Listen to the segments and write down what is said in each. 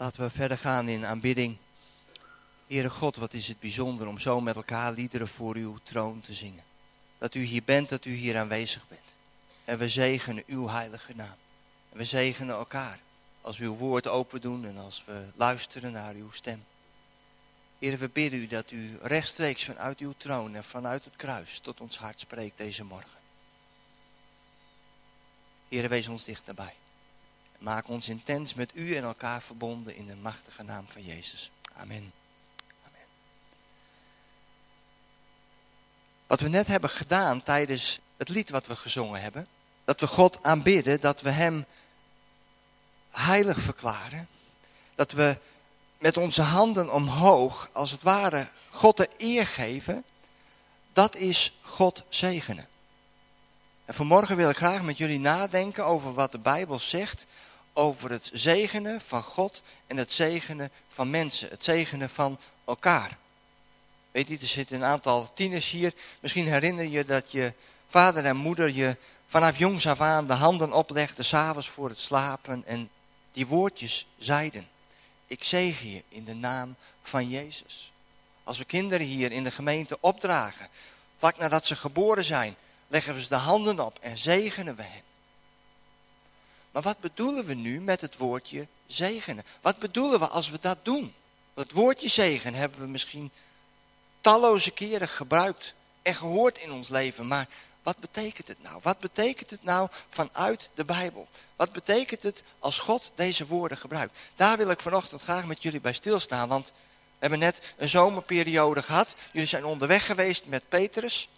Laten we verder gaan in aanbidding. Heere God, wat is het bijzonder om zo met elkaar liederen voor uw troon te zingen. Dat u hier bent, dat u hier aanwezig bent. En we zegenen uw heilige naam. En we zegenen elkaar als we uw woord open doen en als we luisteren naar uw stem. Heer, we bidden u dat u rechtstreeks vanuit uw troon en vanuit het kruis tot ons hart spreekt deze morgen. Heer, wees ons dicht nabij. Maak ons intens met u en elkaar verbonden in de machtige naam van Jezus. Amen. Amen. Wat we net hebben gedaan tijdens het lied wat we gezongen hebben, dat we God aanbidden, dat we Hem heilig verklaren, dat we met onze handen omhoog, als het ware, God de eer geven, dat is God zegenen. En vanmorgen wil ik graag met jullie nadenken over wat de Bijbel zegt over het zegenen van God en het zegenen van mensen, het zegenen van elkaar. Weet je, er zitten een aantal tieners hier. Misschien herinner je dat je vader en moeder je vanaf jongs af aan de handen oplegden, s'avonds voor het slapen. En die woordjes zeiden, ik zegen je in de naam van Jezus. Als we kinderen hier in de gemeente opdragen, vlak nadat ze geboren zijn, leggen we ze de handen op en zegenen we hen. Maar wat bedoelen we nu met het woordje zegenen? Wat bedoelen we als we dat doen? Het woordje zegen hebben we misschien talloze keren gebruikt en gehoord in ons leven. Maar wat betekent het nou? Wat betekent het nou vanuit de Bijbel? Wat betekent het als God deze woorden gebruikt? Daar wil ik vanochtend graag met jullie bij stilstaan. Want we hebben net een zomerperiode gehad. Jullie zijn onderweg geweest met Petrus.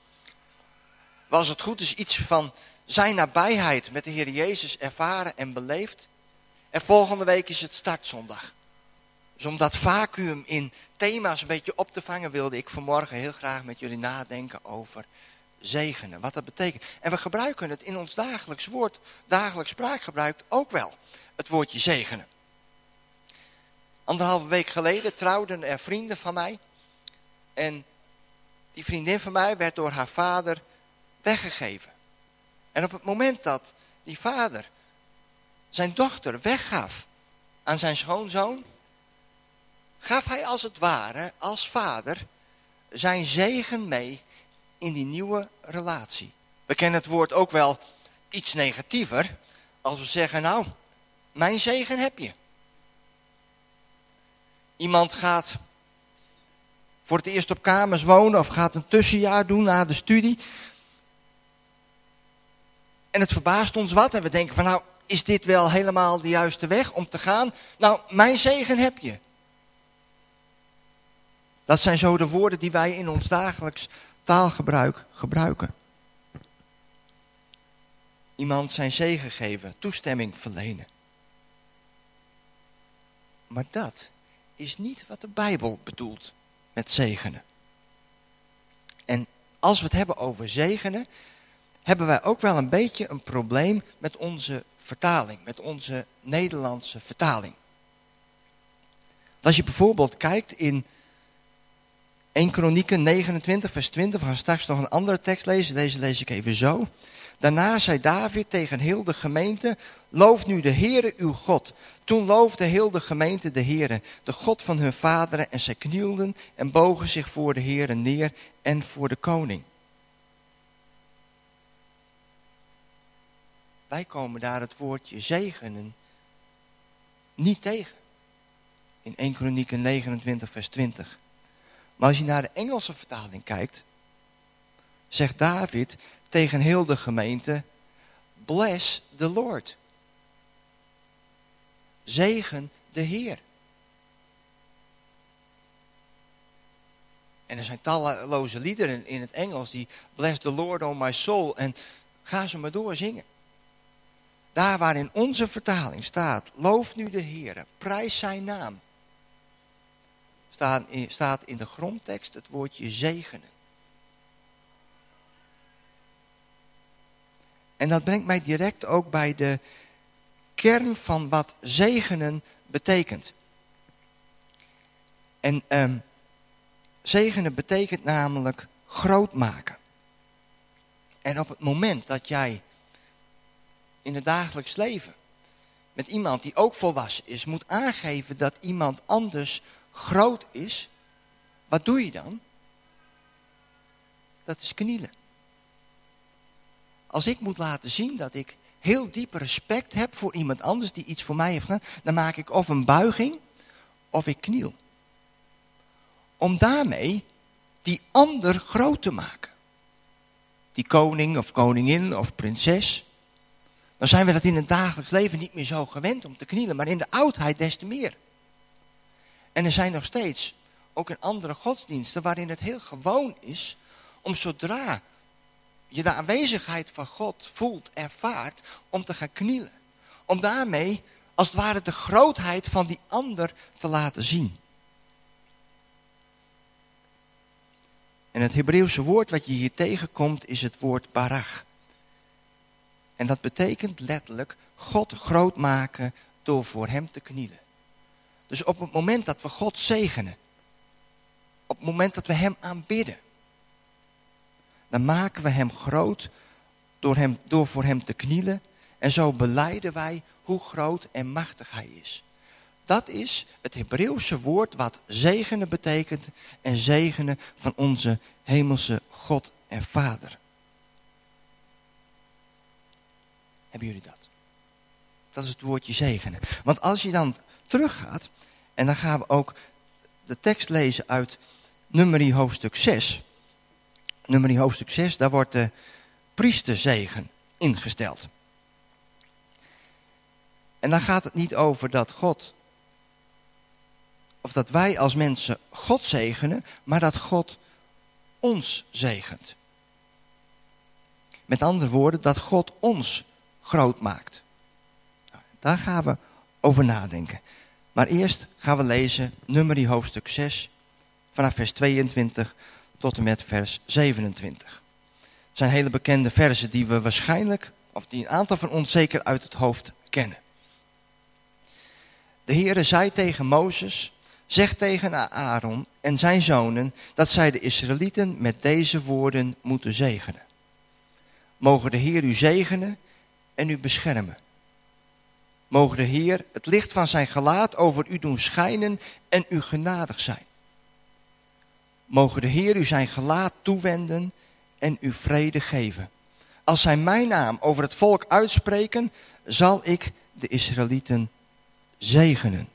Was het goed is iets van zijn nabijheid met de Heer Jezus ervaren en beleefd. En volgende week is het startzondag. Dus om dat vacuüm in thema's een beetje op te vangen, wilde ik vanmorgen heel graag met jullie nadenken over zegenen. Wat dat betekent. En we gebruiken het in ons dagelijks woord, dagelijks spraakgebruik ook wel. Het woordje zegenen. Anderhalve week geleden trouwden er vrienden van mij. En die vriendin van mij werd door haar vader weggegeven. En op het moment dat die vader zijn dochter weggaf aan zijn schoonzoon, gaf hij als het ware, als vader, zijn zegen mee in die nieuwe relatie. We kennen het woord ook wel iets negatiever, als we zeggen, nou, mijn zegen heb je. Iemand gaat voor het eerst op kamers wonen of gaat een tussenjaar doen na de studie. En het verbaast ons wat. En we denken van nou, is dit wel helemaal de juiste weg om te gaan? Nou, mijn zegen heb je. Dat zijn zo de woorden die wij in ons dagelijks taalgebruik gebruiken. Iemand zijn zegen geven, toestemming verlenen. Maar dat is niet wat de Bijbel bedoelt met zegenen. En als we het hebben over zegenen, hebben wij ook wel een beetje een probleem met onze vertaling, met onze Nederlandse vertaling. Als je bijvoorbeeld kijkt in 1 Kronieken 29 vers 20, we gaan straks nog een andere tekst lezen, deze lees ik even zo. Daarna zei David tegen heel de gemeente, loof nu de Heere uw God. Toen loofde heel de gemeente de Heere, de God van hun vaderen, en zij knielden en bogen zich voor de Heere neer en voor de koning. Wij komen daar het woordje zegenen niet tegen. In 1 Kronieken 29 vers 20. Maar als je naar de Engelse vertaling kijkt, zegt David tegen heel de gemeente, bless the Lord. Zegen de Heer. En er zijn talloze liederen in het Engels die bless the Lord on my soul. En ga ze maar door zingen. Daar waar in onze vertaling staat, loof nu de Heer, prijs zijn naam. Staat in, staat in de grondtekst het woordje zegenen. En dat brengt mij direct ook bij de kern van wat zegenen betekent. En um, zegenen betekent namelijk groot maken. En op het moment dat jij in het dagelijks leven met iemand die ook volwassen is, moet aangeven dat iemand anders groot is, wat doe je dan? Dat is knielen. Als ik moet laten zien dat ik heel diep respect heb voor iemand anders die iets voor mij heeft gedaan, dan maak ik of een buiging of ik kniel. Om daarmee die ander groot te maken. Die koning of koningin of prinses. Dan zijn we dat in het dagelijks leven niet meer zo gewend om te knielen, maar in de oudheid des te meer. En er zijn nog steeds, ook in andere godsdiensten, waarin het heel gewoon is om zodra je de aanwezigheid van God voelt, ervaart, om te gaan knielen. Om daarmee, als het ware, de grootheid van die ander te laten zien. En het Hebreeuwse woord wat je hier tegenkomt is het woord barach. En dat betekent letterlijk God groot maken door voor hem te knielen. Dus op het moment dat we God zegenen, op het moment dat we hem aanbidden, dan maken we hem groot door, hem, door voor hem te knielen. En zo beleiden wij hoe groot en machtig hij is. Dat is het Hebreeuwse woord wat zegenen betekent en zegenen van onze hemelse God en Vader. Hebben jullie dat? Dat is het woordje zegenen. Want als je dan teruggaat, en dan gaan we ook de tekst lezen uit Nummerie hoofdstuk 6. Nummerie hoofdstuk 6, daar wordt de priesterzegen ingesteld. En dan gaat het niet over dat God, of dat wij als mensen God zegenen, maar dat God ons zegent. Met andere woorden, dat God ons groot maakt. Daar gaan we over nadenken. Maar eerst gaan we lezen Nummerie hoofdstuk 6 vanaf vers 22 tot en met vers 27. Het zijn hele bekende versen die we waarschijnlijk, of die een aantal van ons zeker uit het hoofd kennen. De Heere zei tegen Mozes, zeg tegen Aaron en zijn zonen dat zij de Israëlieten met deze woorden moeten zegenen. Mogen de Heer u zegenen en u beschermen. Mogen de Heer het licht van zijn gelaat over u doen schijnen en u genadig zijn. Mogen de Heer u zijn gelaat toewenden en u vrede geven. Als zij mijn naam over het volk uitspreken, zal ik de Israëlieten zegenen.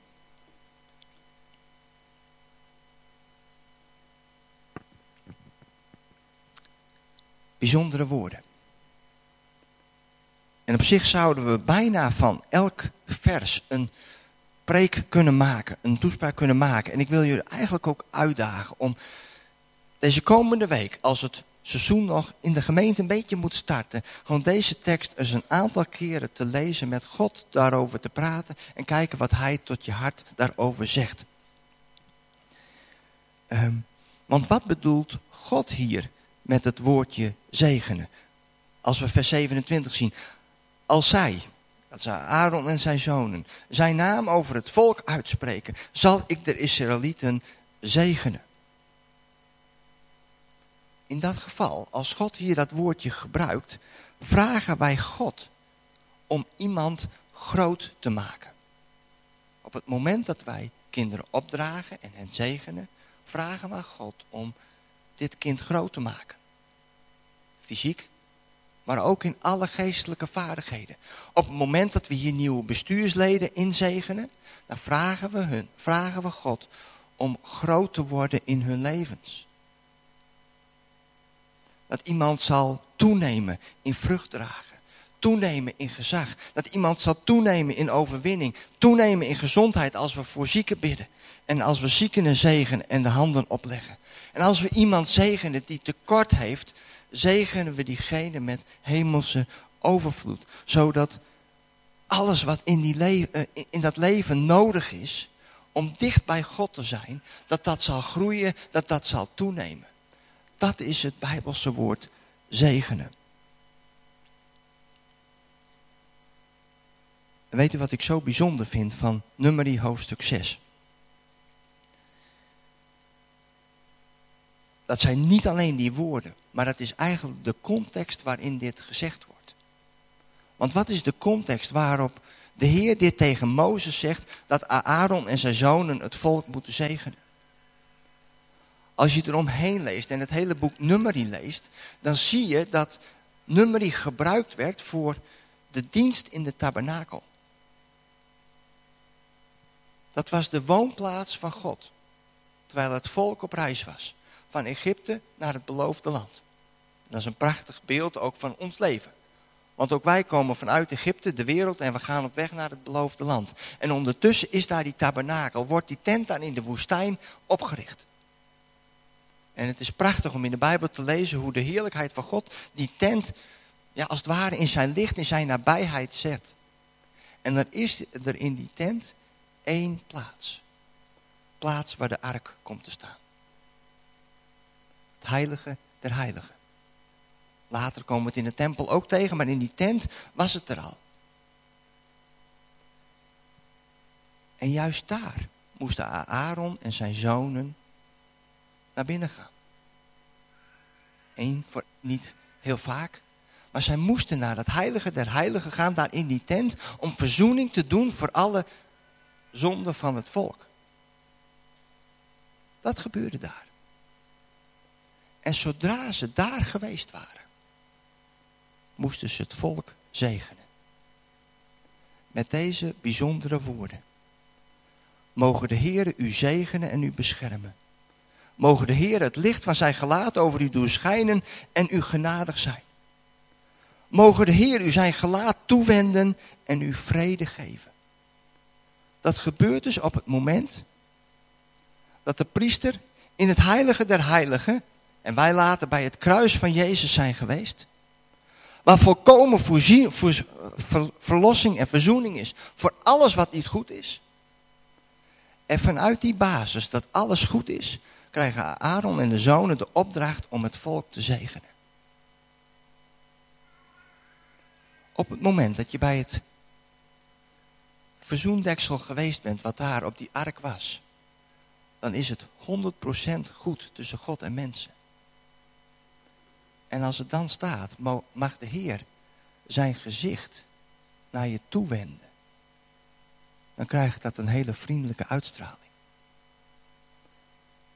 Bijzondere woorden. En op zich zouden we bijna van elk vers een preek kunnen maken, een toespraak kunnen maken. En ik wil jullie eigenlijk ook uitdagen om deze komende week, als het seizoen nog in de gemeente een beetje moet starten, gewoon deze tekst eens een aantal keren te lezen, met God daarover te praten en kijken wat Hij tot je hart daarover zegt. Ehm, want wat bedoelt God hier met het woordje zegenen? Als we vers 27 zien, als zij, dat zijn Aaron en zijn zonen, zijn naam over het volk uitspreken, zal ik de Israëlieten zegenen. In dat geval, als God hier dat woordje gebruikt, vragen wij God om iemand groot te maken. Op het moment dat wij kinderen opdragen en hen zegenen, vragen wij God om dit kind groot te maken. Fysiek, maar ook in alle geestelijke vaardigheden. Op het moment dat we hier nieuwe bestuursleden inzegenen, dan vragen we hun, vragen we God om groot te worden in hun levens. Dat iemand zal toenemen in vrucht dragen, toenemen in gezag, dat iemand zal toenemen in overwinning, toenemen in gezondheid als we voor zieken bidden en als we ziekenen zegen en de handen opleggen. En als we iemand zegenen die tekort heeft, zegenen we diegene met hemelse overvloed. Zodat alles wat in, die eh, in dat leven nodig is om dicht bij God te zijn, dat dat zal groeien, dat dat zal toenemen. Dat is het Bijbelse woord zegenen. En weet u wat ik zo bijzonder vind van Nummerie hoofdstuk 6? Dat zijn niet alleen die woorden, maar dat is eigenlijk de context waarin dit gezegd wordt. Want wat is de context waarop de Heer dit tegen Mozes zegt dat Aaron en zijn zonen het volk moeten zegenen. Als je eromheen leest en het hele boek Numeri leest, dan zie je dat Numeri gebruikt werd voor de dienst in de tabernakel. Dat was de woonplaats van God, terwijl het volk op reis was, van Egypte naar het beloofde land. Dat is een prachtig beeld ook van ons leven. Want ook wij komen vanuit Egypte, de wereld, en we gaan op weg naar het beloofde land. En ondertussen is daar die tabernakel, wordt die tent dan in de woestijn opgericht. En het is prachtig om in de Bijbel te lezen hoe de heerlijkheid van God die tent, ja, als het ware in zijn licht, in zijn nabijheid zet. En er is er in die tent één plaats. Plaats waar de ark komt te staan. Heilige der heiligen. Later komen we het in de tempel ook tegen, maar in die tent was het er al. En juist daar moesten Aaron en zijn zonen naar binnen gaan. Eén voor niet heel vaak. Maar zij moesten naar het heilige der heiligen gaan, daar in die tent, om verzoening te doen voor alle zonden van het volk. Dat gebeurde daar. En zodra ze daar geweest waren, moesten ze het volk zegenen. Met deze bijzondere woorden. Mogen de Heer u zegenen en u beschermen. Mogen de Heer het licht van zijn gelaat over u doen schijnen en u genadig zijn. Mogen de Heer u zijn gelaat toewenden en u vrede geven. Dat gebeurt dus op het moment dat de priester in het heilige der heiligen, en wij later bij het kruis van Jezus zijn geweest, waar volkomen voorzien, voor, verlossing en verzoening is voor alles wat niet goed is. En vanuit die basis dat alles goed is, krijgen Aaron en de zonen de opdracht om het volk te zegenen. Op het moment dat je bij het verzoendeksel geweest bent, wat daar op die ark was, dan is het 100% goed tussen God en mensen. En als het dan staat, mag de Heer zijn gezicht naar je toewenden. Dan krijgt dat een hele vriendelijke uitstraling.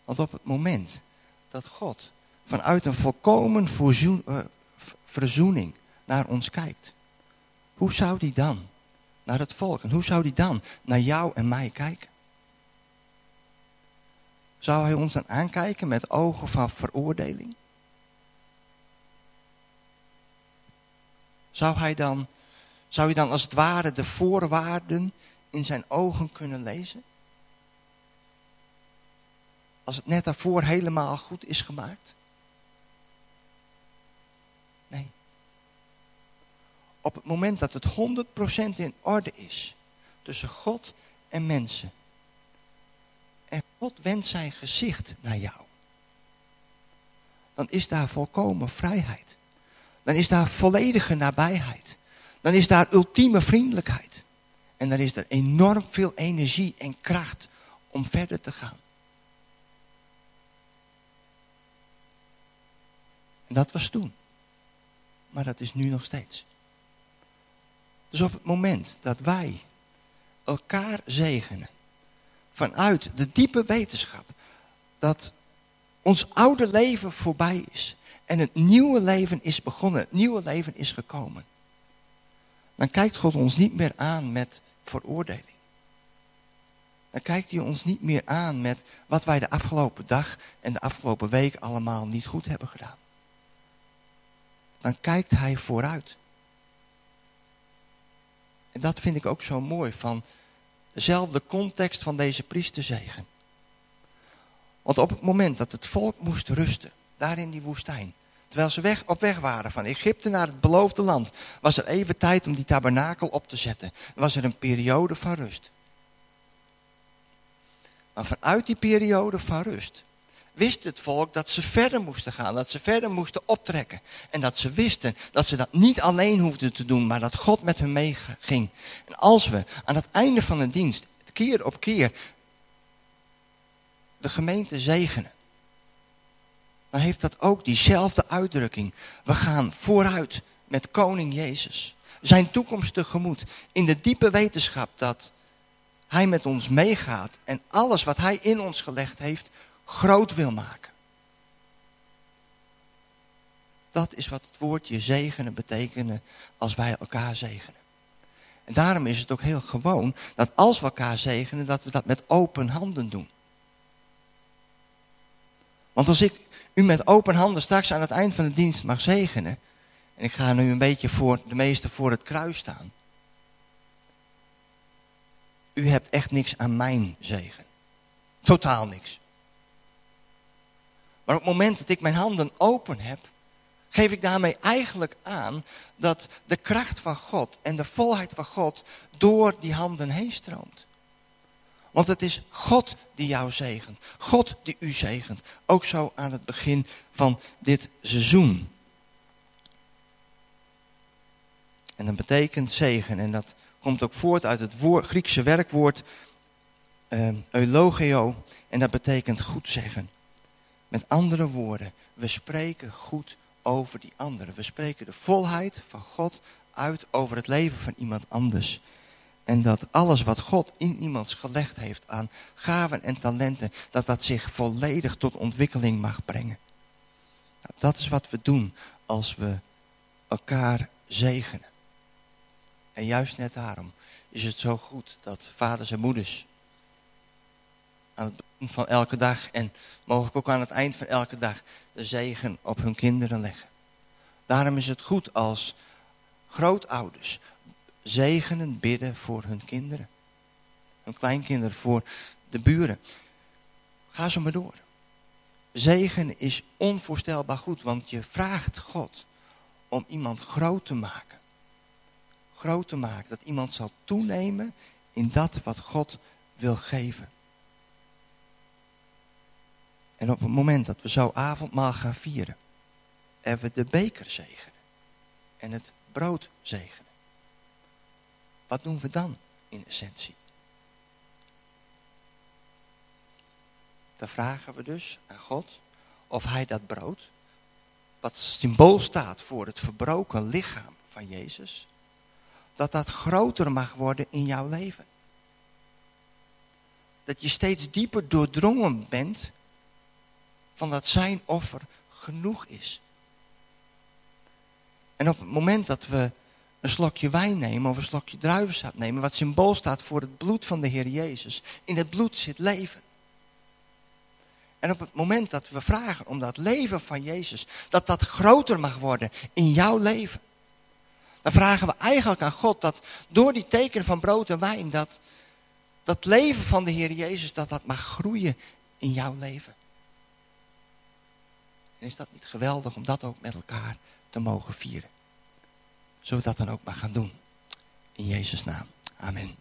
Want op het moment dat God vanuit een volkomen uh, verzoening naar ons kijkt, hoe zou die dan naar het volk en hoe zou die dan naar jou en mij kijken? Zou hij ons dan aankijken met ogen van veroordeling? Zou hij dan, zou je dan als het ware de voorwaarden in zijn ogen kunnen lezen? Als het net daarvoor helemaal goed is gemaakt? Nee. Op het moment dat het 100% in orde is tussen God en mensen. En God wendt zijn gezicht naar jou. Dan is daar volkomen vrijheid. Dan is daar volledige nabijheid. Dan is daar ultieme vriendelijkheid. En dan is er enorm veel energie en kracht om verder te gaan. En dat was toen. Maar dat is nu nog steeds. Dus op het moment dat wij elkaar zegenen, vanuit de diepe wetenschap, dat ons oude leven voorbij is en het nieuwe leven is begonnen, het nieuwe leven is gekomen, dan kijkt God ons niet meer aan met veroordeling. Dan kijkt hij ons niet meer aan met wat wij de afgelopen dag en de afgelopen week allemaal niet goed hebben gedaan. Dan kijkt hij vooruit. En dat vind ik ook zo mooi van dezelfde context van deze priesterzegen. Want op het moment dat het volk moest rusten, daar in die woestijn, terwijl ze weg, op weg waren van Egypte naar het beloofde land, was er even tijd om die tabernakel op te zetten. Dan was er een periode van rust. Maar vanuit die periode van rust wist het volk dat ze verder moesten gaan, dat ze verder moesten optrekken. En dat ze wisten dat ze dat niet alleen hoefden te doen, maar dat God met hen meeging. En als we aan het einde van de dienst, keer op keer, de gemeente zegenen, dan heeft dat ook diezelfde uitdrukking. We gaan vooruit met koning Jezus. zijn toekomst tegemoet. In de diepe wetenschap dat hij met ons meegaat en alles wat hij in ons gelegd heeft groot wil maken. Dat is wat het woordje zegenen betekenen als wij elkaar zegenen. En daarom is het ook heel gewoon dat als we elkaar zegenen, dat we dat met open handen doen. Want als ik u met open handen straks aan het eind van de dienst mag zegenen, en ik ga nu een beetje voor de meeste voor het kruis staan. U hebt echt niks aan mijn zegen. Totaal niks. Maar op het moment dat ik mijn handen open heb, geef ik daarmee eigenlijk aan dat de kracht van God en de volheid van God door die handen heen stroomt. Want het is God die jou zegent. God die u zegent. Ook zo aan het begin van dit seizoen. En dat betekent zegen. En dat komt ook voort uit het Griekse werkwoord uh, eulogio. En dat betekent goed zeggen. Met andere woorden, we spreken goed over die anderen. We spreken de volheid van God uit over het leven van iemand anders. En dat alles wat God in iemands gelegd heeft aan gaven en talenten, dat dat zich volledig tot ontwikkeling mag brengen. Nou, dat is wat we doen als we elkaar zegenen. En juist net daarom is het zo goed dat vaders en moeders aan het begin van elke dag en mogelijk ook aan het eind van elke dag de zegen op hun kinderen leggen. Daarom is het goed als grootouders zegenen bidden voor hun kinderen. Hun kleinkinderen, voor de buren. Ga zo maar door. Zegen is onvoorstelbaar goed, want je vraagt God om iemand groot te maken. Groot te maken, dat iemand zal toenemen in dat wat God wil geven. En op het moment dat we zo avondmaal gaan vieren, en we de beker zegenen en het brood zegenen. Wat doen we dan in essentie? Dan vragen we dus aan God of hij dat brood, wat symbool staat voor het verbroken lichaam van Jezus, dat dat groter mag worden in jouw leven. Dat je steeds dieper doordrongen bent van dat zijn offer genoeg is. En op het moment dat we een slokje wijn nemen of een slokje druivensap nemen, wat symbool staat voor het bloed van de Heer Jezus, in het bloed zit leven. En op het moment dat we vragen om dat leven van Jezus, dat dat groter mag worden in jouw leven, dan vragen we eigenlijk aan God dat door die tekenen van brood en wijn, dat dat leven van de Heer Jezus, dat dat mag groeien in jouw leven. En is dat niet geweldig om dat ook met elkaar te mogen vieren? Zullen we dat dan ook maar gaan doen? In Jezus' naam. Amen.